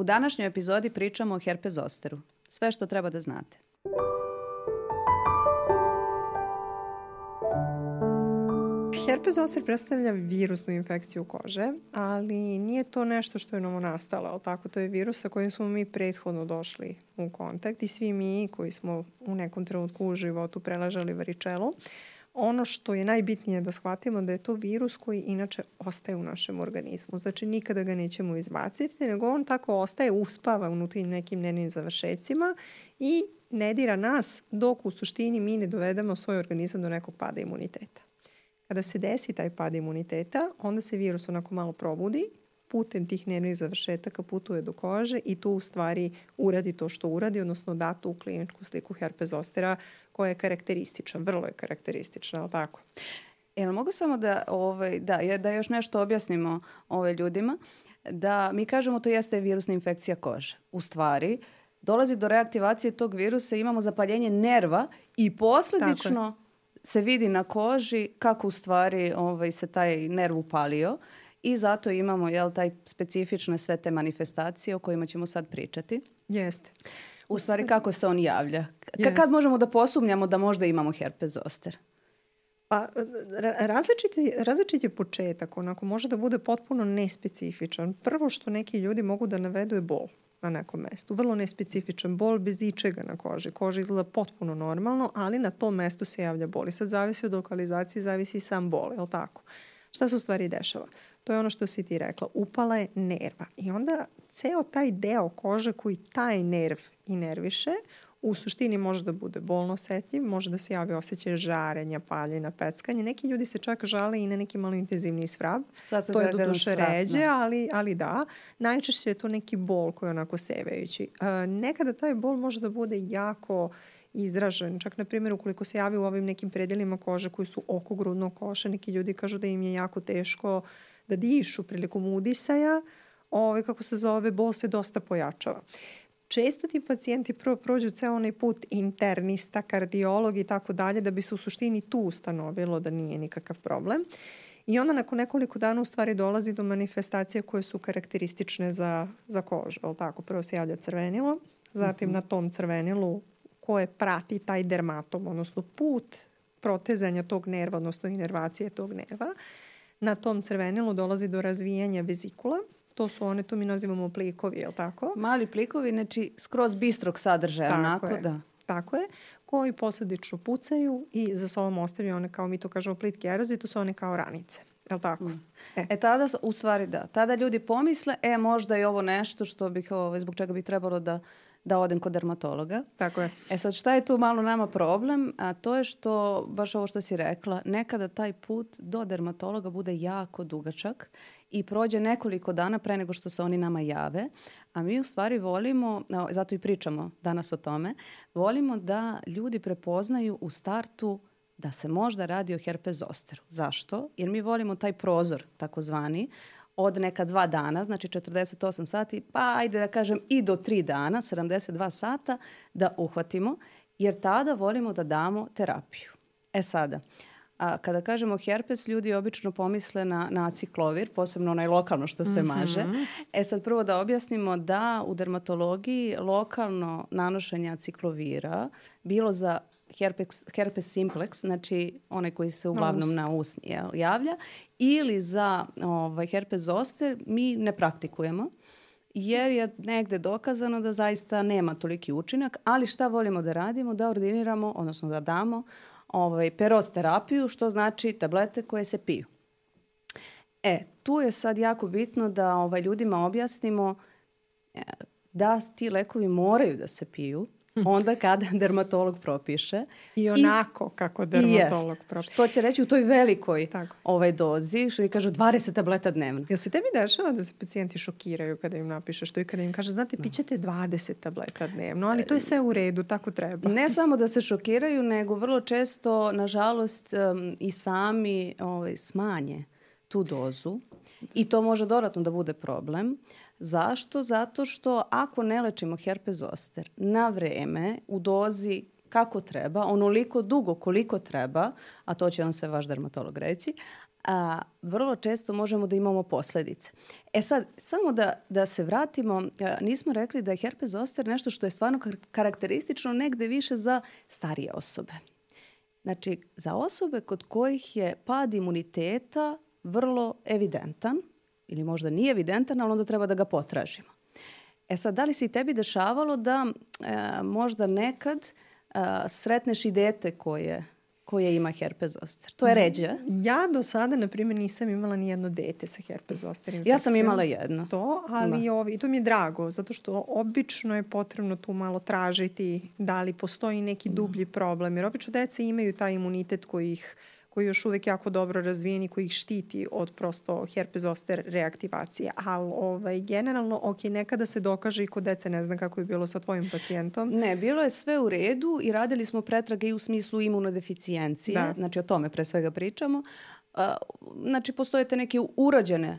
U današnjoj epizodi pričamo o herpes zosteru. Sve što treba da znate. Herpes zoster predstavlja virusnu infekciju kože, ali nije to nešto što je novo nastalo, ali tako? To je virus sa kojim smo mi prethodno došli u kontakt i svi mi koji smo u nekom trenutku u životu prelažali varičelu, ono što je najbitnije da shvatimo da je to virus koji inače ostaje u našem organizmu. Znači nikada ga nećemo izbaciti, nego on tako ostaje, uspava unutra nekim nervnim završecima i ne dira nas dok u suštini mi ne dovedemo svoj organizam do nekog pada imuniteta. Kada se desi taj pad imuniteta, onda se virus onako malo probudi, putem tih nervnih završetaka putuje do kože i tu u stvari uradi to što uradi, odnosno da tu kliničku sliku herpes zostera koja je karakteristična, vrlo je karakteristična, ali tako? Jel mogu samo da, ovaj, da, da još nešto objasnimo ove ljudima? Da mi kažemo to jeste virusna infekcija kože. U stvari, dolazi do reaktivacije tog virusa, imamo zapaljenje nerva i posledično se vidi na koži kako u stvari ovaj, se taj nerv upalio i zato imamo jel, taj specifične sve te manifestacije o kojima ćemo sad pričati. Jeste. U stvari kako se on javlja. Ka kad možemo da posumnjamo da možda imamo herpes zoster? Pa različiti, različit je početak, onako može da bude potpuno nespecifičan. Prvo što neki ljudi mogu da navedu je bol na nekom mestu. Vrlo nespecifičan bol bez ičega na koži. Koža izgleda potpuno normalno, ali na tom mestu se javlja bol. I sad zavisi od lokalizacije, zavisi i sam bol, je li tako? Šta se u stvari dešava? To je ono što si ti rekla. Upala je nerva. I onda ceo taj deo kože koji taj nerv inerviše, u suštini može da bude bolno osetljiv, može da se javi osjećaj žarenja, paljenja, peckanja. Neki ljudi se čak žale i na neki malo intenzivniji svrab. to je do duše ređe, ali, ali da. Najčešće je to neki bol koji je onako sevajući. Uh, nekada taj bol može da bude jako izražen. Čak, na primjer, ukoliko se javi u ovim nekim predelima kože koji su oko grudnog koša, neki ljudi kažu da im je jako teško da dišu prilikom udisaja, ovaj, kako se zove, bol se dosta pojačava. Često ti pacijenti prvo prođu ceo onaj put internista, kardiolog i tako dalje, da bi se u suštini tu ustanovilo da nije nikakav problem. I onda nakon nekoliko dana u stvari dolazi do manifestacije koje su karakteristične za, za kožu. Ali tako, prvo se javlja crvenilo, zatim uh mhm. -huh. na tom crvenilu koje prati taj dermatom, odnosno put protezanja tog nerva, odnosno inervacije tog nerva. Na tom crvenilu dolazi do razvijanja vezikula, To su one, to mi nazivamo plikovi, je li tako? Mali plikovi, znači skroz bistrog sadržaja, tako onako, je. da. Tako je, koji posledično pucaju i za sobom ostavljaju one, kao mi to kažemo, plitke erozije, to su one kao ranice. Je li tako? Mm. E. e tada, u stvari da, tada ljudi pomisle, e možda je ovo nešto što bih, ovaj, zbog čega bi trebalo da da odem kod dermatologa. Tako je. E sad šta je tu malo nama problem? A to je što, baš ovo što si rekla, nekada taj put do dermatologa bude jako dugačak i prođe nekoliko dana pre nego što se oni nama jave, a mi u stvari volimo, zato i pričamo danas o tome, volimo da ljudi prepoznaju u startu da se možda radi o herpes zosteru. Zašto? Jer mi volimo taj prozor, takozvani, od neka dva dana, znači 48 sati, pa ajde da kažem i do tri dana, 72 sata, da uhvatimo, jer tada volimo da damo terapiju. E sada, a kada kažemo herpes, ljudi obično pomisle na, na aciklovir, posebno onaj lokalno što se mm -hmm. maže. E sad prvo da objasnimo da u dermatologiji lokalno nanošenje aciklovira, bilo za herpes, herpes simplex, znači onaj koji se uglavnom na usni jel, javlja, ili za ovaj, herpes zoster mi ne praktikujemo jer je negde dokazano da zaista nema toliki učinak, ali šta volimo da radimo? Da ordiniramo, odnosno da damo ovaj, peros terapiju, što znači tablete koje se piju. E, tu je sad jako bitno da ovaj, ljudima objasnimo e, da ti lekovi moraju da se piju, onda kada dermatolog propiše. I onako I, kako dermatolog jest, propiše. Što će reći u toj velikoj Tako. ovaj dozi, što i kažu 20 tableta dnevno. Jel se tebi dešava da se pacijenti šokiraju kada im napiše što i kada im kaže, znate, pićete 20 tableta dnevno, ali to je sve u redu, tako treba. Ne samo da se šokiraju, nego vrlo često, nažalost, um, i sami ovaj, smanje tu dozu i to može dodatno da bude problem. Zašto? Zato što ako ne lečimo herpes zoster na vreme, u dozi kako treba, onoliko dugo koliko treba, a to će vam sve vaš dermatolog reći, a, vrlo često možemo da imamo posledice. E sad, samo da, da se vratimo, a, nismo rekli da je herpes zoster nešto što je stvarno kar karakteristično negde više za starije osobe. Znači, za osobe kod kojih je pad imuniteta vrlo evidentan, ili možda nije evidentan, ali onda treba da ga potražimo. E sad, da li se i tebi dešavalo da e, možda nekad e, sretneš i dete koje koje ima herpes zoster. To je ređe. Ja do sada, na primjer, nisam imala ni jedno dete sa herpes zoster infekcijom. Ja sam imala jedno. To, ali da. ovi, i to mi je drago, zato što obično je potrebno tu malo tražiti da li postoji neki da. dublji problem. Jer obično deca imaju taj imunitet koji ih koji je još uvek jako dobro razvijen i koji ih štiti od prosto herpes zoster reaktivacije. Ali ovaj, generalno, ok, nekada se dokaže i kod dece, ne znam kako je bilo sa tvojim pacijentom. Ne, bilo je sve u redu i radili smo pretrage i u smislu imunodeficijencije, da. znači o tome pre svega pričamo. Znači, postoje te neke urađene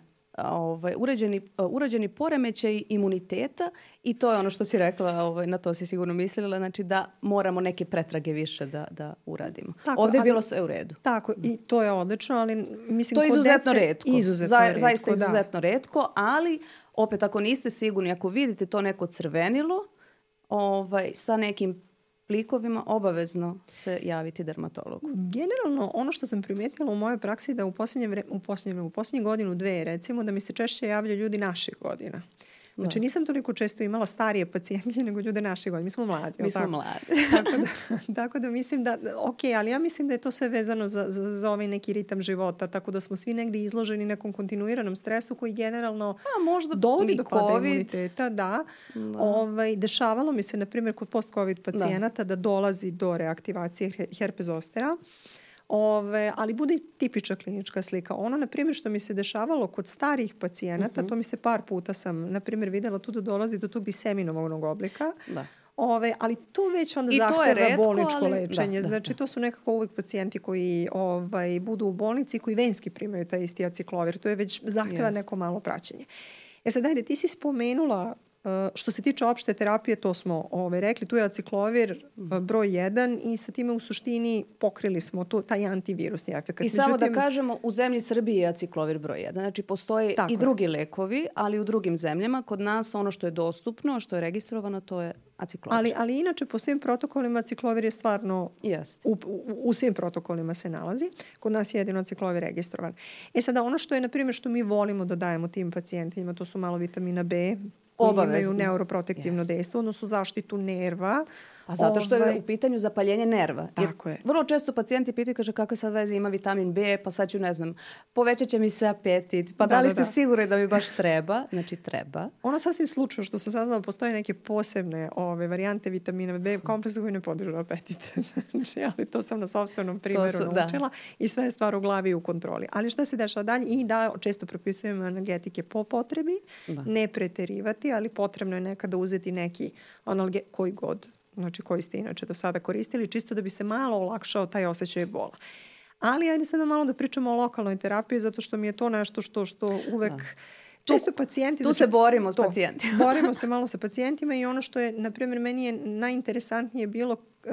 ovaj, urađeni, urađeni poremećaj imuniteta i to je ono što si rekla, ovaj, na to si sigurno mislila, znači da moramo neke pretrage više da, da uradimo. Tako, Ovde je bilo sve u redu. Tako, i to je odlično, ali mislim... To je izuzetno dece, redko. Izuzetno Za, redko, Zaista da. izuzetno da. redko, ali opet ako niste sigurni, ako vidite to neko crvenilo, ovaj, sa nekim plikovima obavezno se javiti dermatologu. Generalno, ono što sam primetila u mojoj praksi da u posljednje, u posljednje, u posljednje godinu, dve, recimo, da mi se češće javljaju ljudi naših godina. Znači da. nisam toliko često imala starije pacijente nego ljude naše godine. Mi smo mladi. Mi smo tako? mladi. tako, da, tako da mislim da, ok, ali ja mislim da je to sve vezano za, za, za ovaj neki ritam života, tako da smo svi negde izloženi nekom kontinuiranom stresu koji generalno A, možda dovodi do pada imuniteta. Da. da. Ovaj, dešavalo mi se, na primjer, kod post-covid da. pacijenata da. da dolazi do reaktivacije herpes zostera. Ove, ali bude i tipična klinička slika. Ono, na primjer, što mi se dešavalo kod starih pacijenata, mm -hmm. to mi se par puta sam, na primjer, videla tu da dolazi do tog diseminovog oblika. Da. Ove, ali to već onda I zahteva redko, bolničko ali, lečenje. Da, da, znači, to su nekako uvek pacijenti koji ovaj, budu u bolnici koji venski primaju taj isti aciklovir. To je već zahteva yes. neko malo praćenje. E sad, ajde, ti si spomenula što se tiče opšte terapije, to smo ovaj, rekli, tu je aciklovir uh, broj 1 i sa time u suštini pokrili smo tu, taj antivirusni efekt. I Međutim, samo da kažemo, u zemlji Srbije je aciklovir broj 1. Znači, postoje i drugi je. lekovi, ali u drugim zemljama. Kod nas ono što je dostupno, što je registrovano, to je aciklovir. Ali, ali inače, po svim protokolima aciklovir je stvarno Jest. u, u, u svim protokolima se nalazi. Kod nas je jedino aciklovir registrovan. E sada, ono što je, na primjer, što mi volimo da dajemo tim pacijentima, to su malo vitamina B, Obavezno. imaju neuroprotektivno yes. dejstvo, odnosno zaštitu nerva. A zato što ovaj... je u pitanju zapaljenje nerva. Tako Jer je. Vrlo često pacijenti pitaju, kaže kakve sad veze ima vitamin B, pa sad ću, ne znam, povećat će mi se apetit. Pa da, da li da, ste da. sigurni da mi baš treba? Znači, treba. Ono sasvim slučajno što sam saznala, postoje neke posebne ove, varijante vitamina B kompleksa koji ne podižu apetit. znači, ali to sam na sobstvenom primjeru su, da. naučila da. i sve je stvar u glavi i u kontroli. Ali šta se dešava dalje? I da, često propisujemo energetike po potrebi, da. ne preterivati, ali potrebno je nekada uzeti neki analge, koji god znači koji ste inače do sada koristili, čisto da bi se malo olakšao taj osjećaj bola. Ali ajde sada malo da pričamo o lokalnoj terapiji, zato što mi je to nešto što, što uvek... Da. Često pacijenti... Tu znači, se borimo s to, pacijentima. borimo se malo sa pacijentima i ono što je, na primjer, meni je najinteresantnije bilo uh,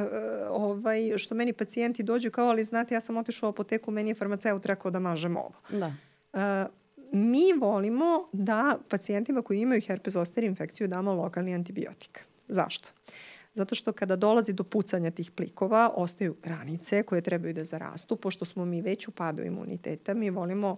ovaj, što meni pacijenti dođu kao, ali znate, ja sam otišao u apoteku, meni je farmaceut rekao da mažem ovo. Da. Uh, mi volimo da pacijentima koji imaju herpes zoster infekciju damo lokalni antibiotik. Zašto? Zato što kada dolazi do pucanja tih plikova, ostaju ranice koje trebaju da zarastu. Pošto smo mi već u padu imuniteta, mi volimo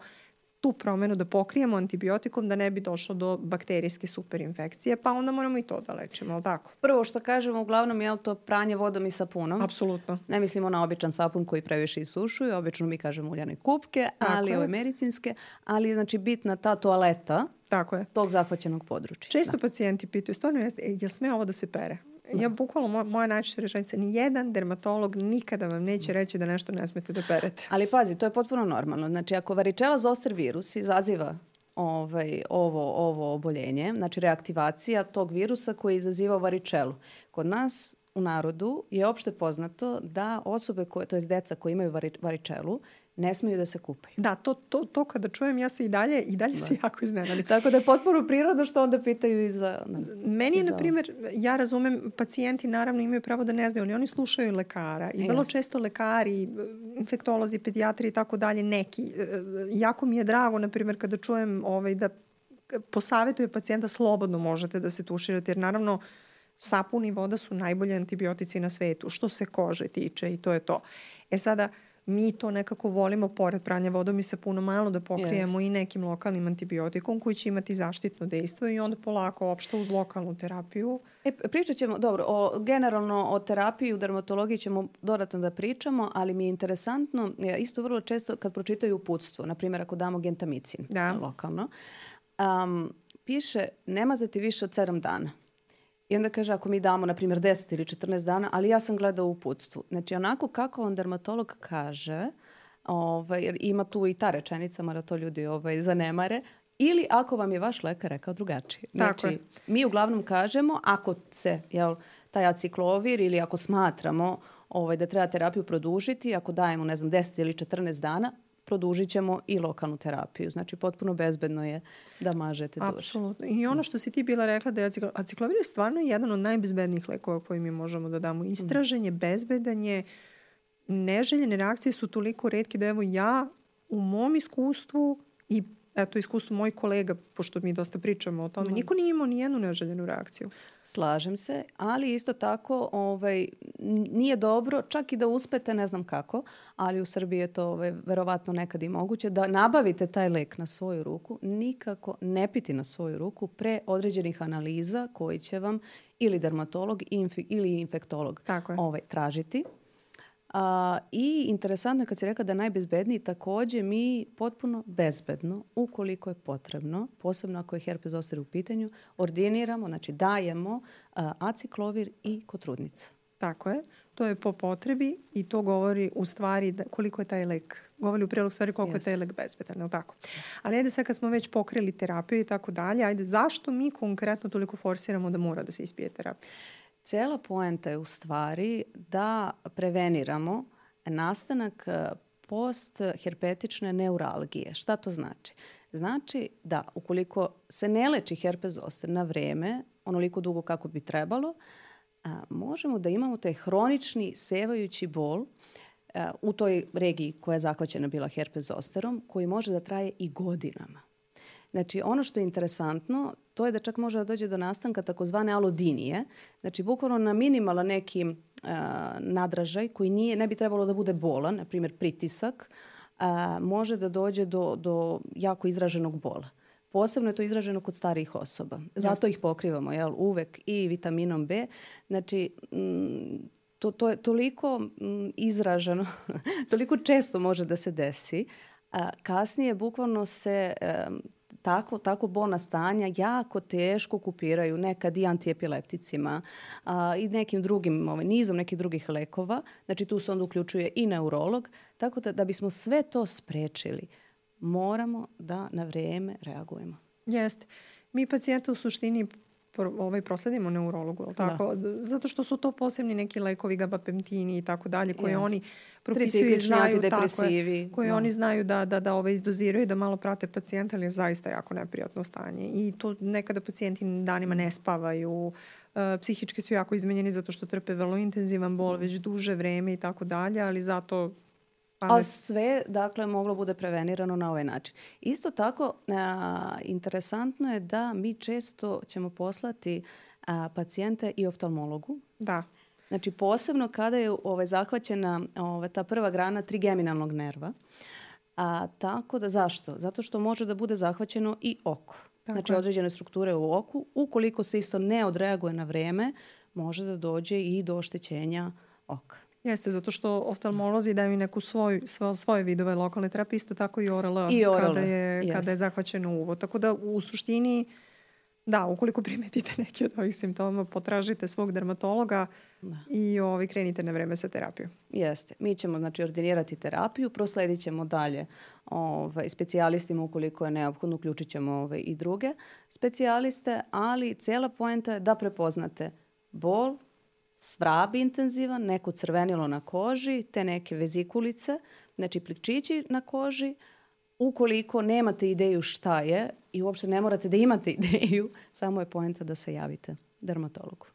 tu promenu da pokrijemo antibiotikom da ne bi došlo do bakterijske superinfekcije, pa onda moramo i to da lečimo, ali tako? Prvo što kažemo, uglavnom je to pranje vodom i sapunom. Apsolutno. Ne mislimo na običan sapun koji previše isušuje, obično mi kažemo uljane kupke, tako ali je. ove medicinske, ali znači bitna ta toaleta Tako je. tog zahvaćenog područja. Često da. pacijenti pitaju, stvarno, je, je sme ovo da se pere? Ja bukvalno, moja, moja najčešća rečenica, ni jedan dermatolog nikada vam neće reći da nešto ne smete da perete. Ali pazi, to je potpuno normalno. Znači, ako varičela zoster virus izaziva ovaj, ovo, ovo oboljenje, znači reaktivacija tog virusa koji izaziva varičelu. Kod nas u narodu je opšte poznato da osobe koje, to je deca koji imaju vari, varičelu, ne smiju da se kupaju. Da, to, to, to kada čujem ja se i dalje, i dalje da. se jako iznenadim. Tako da je potpuno prirodno što onda pitaju i za... Na, Meni je, na primjer, ja razumem, pacijenti naravno imaju pravo da ne znaju, ali oni slušaju lekara i vrlo često lekari, infektolozi, pedijatri i tako dalje, neki. E, jako mi je drago, na primjer, kada čujem ovaj, da posavetuje pacijenta slobodno možete da se tuširate, jer naravno sapun i voda su najbolji antibiotici na svetu, što se kože tiče i to je to. E sada, mi to nekako volimo pored pranja vodom i puno malo da pokrijemo yes. i nekim lokalnim antibiotikom koji će imati zaštitno dejstvo i onda polako opšto uz lokalnu terapiju. E, pričat ćemo, dobro, o, generalno o terapiji u dermatologiji ćemo dodatno da pričamo, ali mi je interesantno, e, isto vrlo često kad pročitaju uputstvo, na primjer ako damo gentamicin da. lokalno, um, piše ne mazati više od 7 dana. I onda kaže ako mi damo, na primjer, 10 ili 14 dana, ali ja sam gledao u uputstvu. Znači, onako kako on dermatolog kaže, ovaj, jer ima tu i ta rečenica, mora to ljudi ovaj, zanemare, ili ako vam je vaš lekar rekao drugačije. Znači, Tako je. mi uglavnom kažemo, ako se, jel, taj aciklovir ili ako smatramo ovaj, da treba terapiju produžiti, ako dajemo, ne znam, 10 ili 14 dana, produžit ćemo i lokalnu terapiju. Znači, potpuno bezbedno je da mažete duše. Apsolutno. I ono što si ti bila rekla da je aciklovir, je stvarno jedan od najbezbednijih lekova koji mi možemo da damo. Istražen je, bezbedan je, neželjene reakcije su toliko redke da evo ja u mom iskustvu i eto, iskustvo mojih kolega, pošto mi dosta pričamo o tome, mm. niko nije imao ni jednu neželjenu reakciju. Slažem se, ali isto tako ovaj, nije dobro, čak i da uspete, ne znam kako, ali u Srbiji je to ovaj, verovatno nekad i moguće, da nabavite taj lek na svoju ruku, nikako ne piti na svoju ruku pre određenih analiza koji će vam ili dermatolog ili infektolog ovaj, tražiti. A, I interesantno je kad si rekla da je najbezbedniji, takođe mi potpuno bezbedno, ukoliko je potrebno, posebno ako je herpes zoster u pitanju, ordiniramo, znači dajemo a, aciklovir i kod trudnica. Tako je. To je po potrebi i to govori u stvari da, koliko je taj lek, govori u prilog stvari koliko yes. je taj lek bezbedan, je tako? Ali ajde sad kad smo već pokrili terapiju i tako dalje, ajde zašto mi konkretno toliko forsiramo da mora da se ispije terapija? Cela poenta je u stvari da preveniramo nastanak e, postherpetične neuralgije. Šta to znači? Znači da ukoliko se ne leči herpes zoster na vreme, onoliko dugo kako bi trebalo, a, možemo da imamo taj hronični sevajući bol a, e, u toj regiji koja je zahvaćena bila herpes zosterom, koji može da traje i godinama. Znači, ono što je interesantno, to je da čak može da dođe do nastanka takozvane alodinije. Znači, bukvalno na minimala neki uh, nadražaj koji nije, ne bi trebalo da bude bolan, na primjer pritisak, uh, može da dođe do, do jako izraženog bola. Posebno je to izraženo kod starijih osoba. Zato ih pokrivamo jel, uvek i vitaminom B. Znači, m, to, to je toliko m, izraženo, toliko često može da se desi. A, kasnije bukvalno se um, tako, tako bolna stanja jako teško kupiraju nekad i antiepilepticima a, i nekim drugim, ovaj, nizom nekih drugih lekova. Znači tu se onda uključuje i neurolog. Tako da, da bismo sve to sprečili, moramo da na vreme reagujemo. Jeste. Mi pacijenta u suštini ovaj, prosledimo neurologu, ali da. tako? Da. Zato što su to posebni neki lekovi, gabapentini i tako dalje, koje yes. oni propisuju i znaju, tako je, koje da. oni znaju da, da, da ovaj, izdoziraju, da malo prate pacijenta, ali je zaista jako neprijatno stanje. I to nekada pacijenti danima ne spavaju, uh, psihički su jako izmenjeni zato što trpe vrlo intenzivan bol već duže vreme i tako dalje, ali zato A sve, dakle, moglo bude prevenirano na ovaj način. Isto tako, a, interesantno je da mi često ćemo poslati a, pacijente i oftalmologu. Da. Znači, posebno kada je ovaj, zahvaćena ovaj, ta prva grana trigeminalnog nerva. A, tako da, zašto? Zato što može da bude zahvaćeno i oko. Tako znači, određene strukture u oku. Ukoliko se isto ne odreaguje na vreme, može da dođe i do oštećenja oka. Jeste, zato što oftalmolozi daju neku svoj, svoje, svoje vidove lokalne terapije, isto tako i ORL, I ORL kada, je, yes. kada je zahvaćeno uvo. Tako da u suštini, da, ukoliko primetite neke od ovih simptoma, potražite svog dermatologa da. i ovaj, krenite na vreme sa terapijom. Jeste. Mi ćemo znači, ordinirati terapiju, prosledit ćemo dalje ovaj, specijalistima ukoliko je neophodno, uključit ćemo ovaj, i druge specijaliste, ali cela poenta je da prepoznate bol, svrab intenzivan, neko crvenilo na koži, te neke vezikulice. Znači, plikčići na koži, ukoliko nemate ideju šta je i uopšte ne morate da imate ideju, samo je poenta da se javite dermatologu.